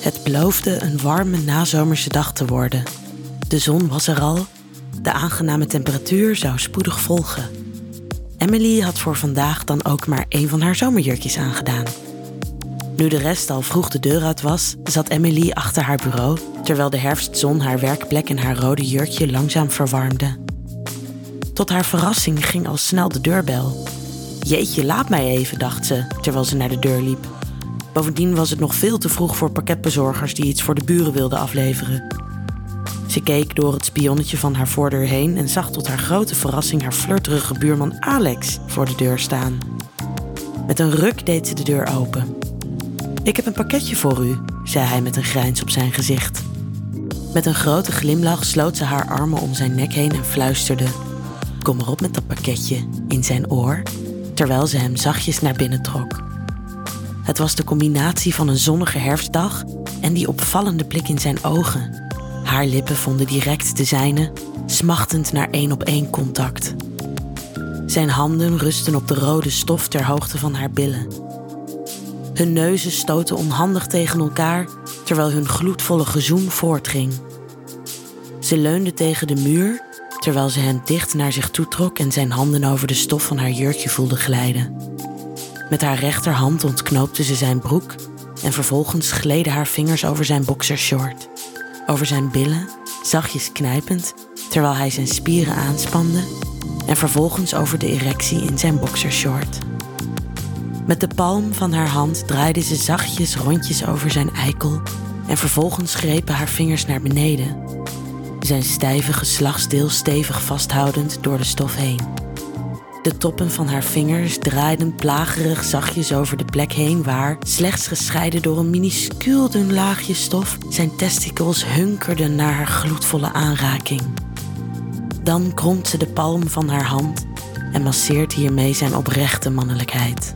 Het beloofde een warme nazomerse dag te worden. De zon was er al, de aangename temperatuur zou spoedig volgen. Emily had voor vandaag dan ook maar één van haar zomerjurkjes aangedaan. Nu de rest al vroeg de deur uit was, zat Emily achter haar bureau terwijl de herfstzon haar werkplek en haar rode jurkje langzaam verwarmde. Tot haar verrassing ging al snel de deurbel. Jeetje, laat mij even, dacht ze terwijl ze naar de deur liep. Bovendien was het nog veel te vroeg voor pakketbezorgers die iets voor de buren wilden afleveren. Ze keek door het spionnetje van haar voordeur heen en zag tot haar grote verrassing haar flirterige buurman Alex voor de deur staan. Met een ruk deed ze de deur open. Ik heb een pakketje voor u, zei hij met een grijns op zijn gezicht. Met een grote glimlach sloot ze haar armen om zijn nek heen en fluisterde: Kom maar op met dat pakketje in zijn oor, terwijl ze hem zachtjes naar binnen trok. Het was de combinatie van een zonnige herfstdag en die opvallende blik in zijn ogen. Haar lippen vonden direct de zijne, smachtend naar één op één contact. Zijn handen rusten op de rode stof ter hoogte van haar billen. Hun neuzen stoten onhandig tegen elkaar terwijl hun gloedvolle gezoem voortging. Ze leunde tegen de muur terwijl ze hem dicht naar zich toetrok en zijn handen over de stof van haar jurkje voelde glijden. Met haar rechterhand ontknoopte ze zijn broek en vervolgens gleden haar vingers over zijn boxershort, over zijn billen, zachtjes knijpend terwijl hij zijn spieren aanspande en vervolgens over de erectie in zijn boxershort. Met de palm van haar hand draaide ze zachtjes rondjes over zijn eikel en vervolgens grepen haar vingers naar beneden, zijn stijve geslachtsdeel stevig vasthoudend door de stof heen. De toppen van haar vingers draaiden plagerig zachtjes over de plek heen waar, slechts gescheiden door een minuscuul dun laagje stof, zijn testicles hunkerden naar haar gloedvolle aanraking. Dan kromt ze de palm van haar hand en masseert hiermee zijn oprechte mannelijkheid.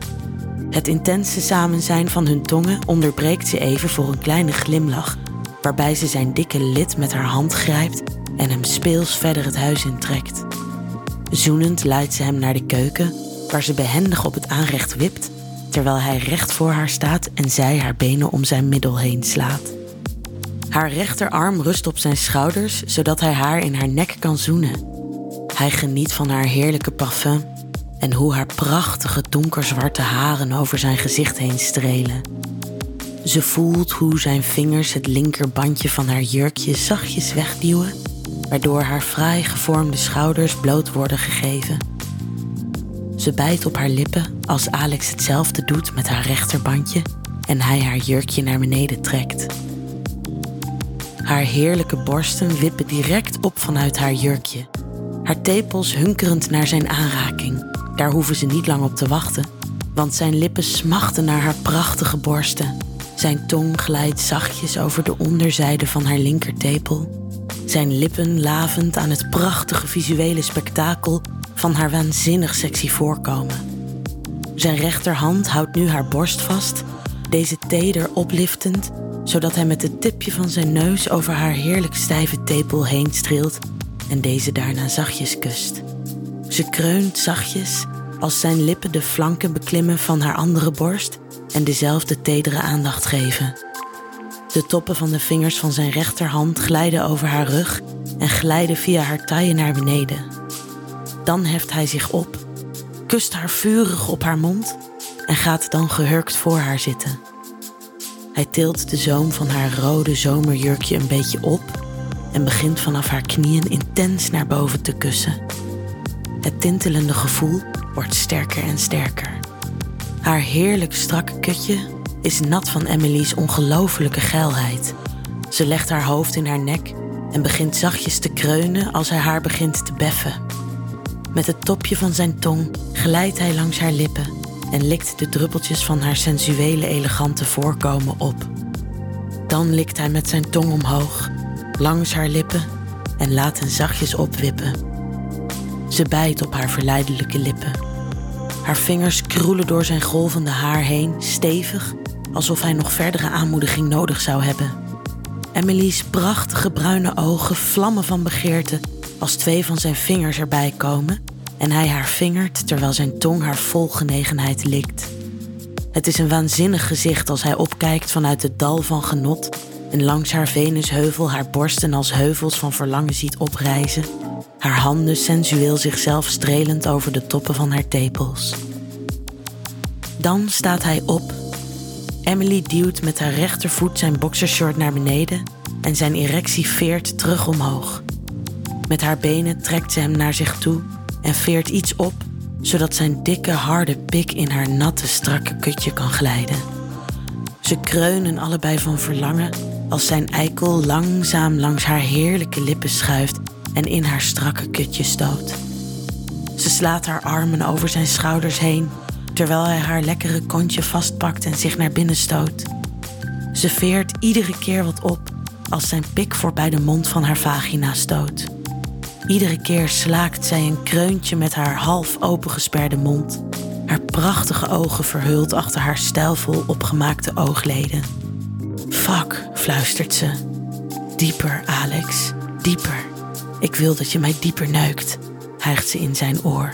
Het intense samenzijn van hun tongen onderbreekt ze even voor een kleine glimlach, waarbij ze zijn dikke lid met haar hand grijpt en hem speels verder het huis intrekt. Zoenend leidt ze hem naar de keuken, waar ze behendig op het aanrecht wipt, terwijl hij recht voor haar staat en zij haar benen om zijn middel heen slaat. Haar rechterarm rust op zijn schouders, zodat hij haar in haar nek kan zoenen. Hij geniet van haar heerlijke parfum en hoe haar prachtige donkerzwarte haren over zijn gezicht heen strelen. Ze voelt hoe zijn vingers het linkerbandje van haar jurkje zachtjes wegduwen, waardoor haar fraai gevormde schouders bloot worden gegeven. Ze bijt op haar lippen als Alex hetzelfde doet met haar rechterbandje en hij haar jurkje naar beneden trekt. Haar heerlijke borsten wippen direct op vanuit haar jurkje, haar tepels hunkerend naar zijn aanraking. Daar hoeven ze niet lang op te wachten, want zijn lippen smachten naar haar prachtige borsten. Zijn tong glijdt zachtjes over de onderzijde van haar linkertepel. Zijn lippen lavend aan het prachtige visuele spektakel van haar waanzinnig sexy voorkomen. Zijn rechterhand houdt nu haar borst vast, deze teder opliftend, zodat hij met het tipje van zijn neus over haar heerlijk stijve tepel heen streelt en deze daarna zachtjes kust. Ze kreunt zachtjes als zijn lippen de flanken beklimmen van haar andere borst en dezelfde tedere aandacht geven. De toppen van de vingers van zijn rechterhand glijden over haar rug en glijden via haar taille naar beneden. Dan heft hij zich op, kust haar vurig op haar mond en gaat dan gehurkt voor haar zitten. Hij tilt de zoom van haar rode zomerjurkje een beetje op en begint vanaf haar knieën intens naar boven te kussen. Het tintelende gevoel wordt sterker en sterker. Haar heerlijk strakke kutje is nat van Emily's ongelofelijke geilheid. Ze legt haar hoofd in haar nek en begint zachtjes te kreunen als hij haar begint te beffen. Met het topje van zijn tong glijdt hij langs haar lippen en likt de druppeltjes van haar sensuele elegante voorkomen op. Dan likt hij met zijn tong omhoog, langs haar lippen en laat hen zachtjes opwippen. Ze bijt op haar verleidelijke lippen. Haar vingers kroelen door zijn golvende haar heen, stevig, alsof hij nog verdere aanmoediging nodig zou hebben. Emily's prachtige bruine ogen vlammen van begeerte als twee van zijn vingers erbij komen en hij haar vingert terwijl zijn tong haar vol genegenheid likt. Het is een waanzinnig gezicht als hij opkijkt vanuit het dal van genot en langs haar Venusheuvel haar borsten als heuvels van verlangen ziet oprijzen, haar handen sensueel zichzelf strelend over de toppen van haar tepels. Dan staat hij op. Emily duwt met haar rechtervoet zijn boxershort naar beneden en zijn erectie veert terug omhoog. Met haar benen trekt ze hem naar zich toe en veert iets op, zodat zijn dikke, harde pik in haar natte, strakke kutje kan glijden. Ze kreunen allebei van verlangen als zijn eikel langzaam langs haar heerlijke lippen schuift en in haar strakke kutje stoot. Ze slaat haar armen over zijn schouders heen, terwijl hij haar lekkere kontje vastpakt en zich naar binnen stoot. Ze veert iedere keer wat op als zijn pik voorbij de mond van haar vagina stoot. Iedere keer slaakt zij een kreuntje met haar half opengesperde mond, haar prachtige ogen verhuld achter haar stijlvol opgemaakte oogleden. Fuck, fluistert ze. Dieper, Alex, dieper. Ik wil dat je mij dieper neukt, hijgt ze in zijn oor.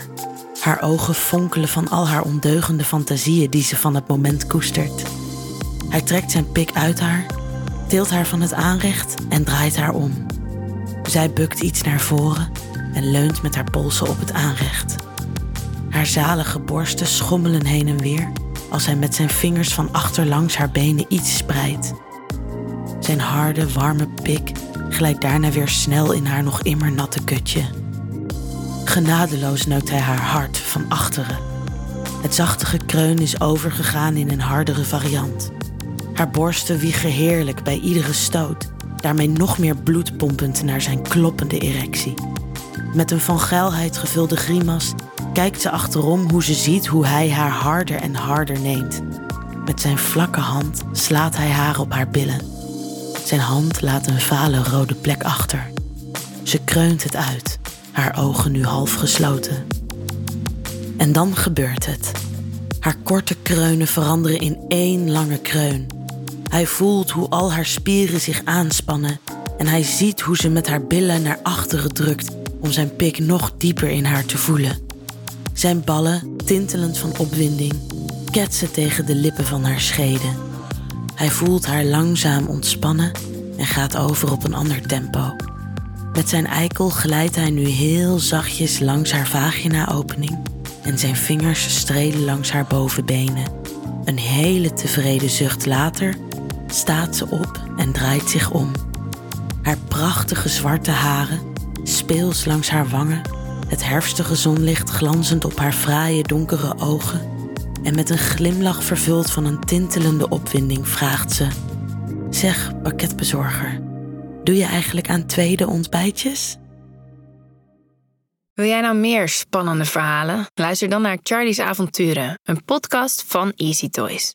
Haar ogen fonkelen van al haar ondeugende fantasieën die ze van het moment koestert. Hij trekt zijn pik uit haar, tilt haar van het aanrecht en draait haar om. Zij bukt iets naar voren en leunt met haar polsen op het aanrecht. Haar zalige borsten schommelen heen en weer als hij met zijn vingers van achter langs haar benen iets spreidt. Zijn harde, warme pik glijdt daarna weer snel in haar nog immer natte kutje. Genadeloos neukt hij haar hart van achteren. Het zachte gekreun is overgegaan in een hardere variant. Haar borsten wiegen heerlijk bij iedere stoot, daarmee nog meer bloed pompend naar zijn kloppende erectie. Met een van geilheid gevulde grimas kijkt ze achterom hoe ze ziet hoe hij haar harder en harder neemt. Met zijn vlakke hand slaat hij haar op haar billen. Zijn hand laat een vale rode plek achter. Ze kreunt het uit, haar ogen nu half gesloten. En dan gebeurt het. Haar korte kreunen veranderen in één lange kreun. Hij voelt hoe al haar spieren zich aanspannen en hij ziet hoe ze met haar billen naar achteren drukt om zijn pik nog dieper in haar te voelen. Zijn ballen, tintelend van opwinding, ketsen tegen de lippen van haar scheden. Hij voelt haar langzaam ontspannen en gaat over op een ander tempo. Met zijn eikel glijdt hij nu heel zachtjes langs haar vagina-opening en zijn vingers strelen langs haar bovenbenen. Een hele tevreden zucht later staat ze op en draait zich om. Haar prachtige zwarte haren, speels langs haar wangen, het herfstige zonlicht glanzend op haar fraaie donkere ogen en met een glimlach vervuld van een tintelende opwinding vraagt ze: Zeg, pakketbezorger, doe je eigenlijk aan tweede ontbijtjes? Wil jij nou meer spannende verhalen? Luister dan naar Charlie's Avonturen, een podcast van Easy Toys.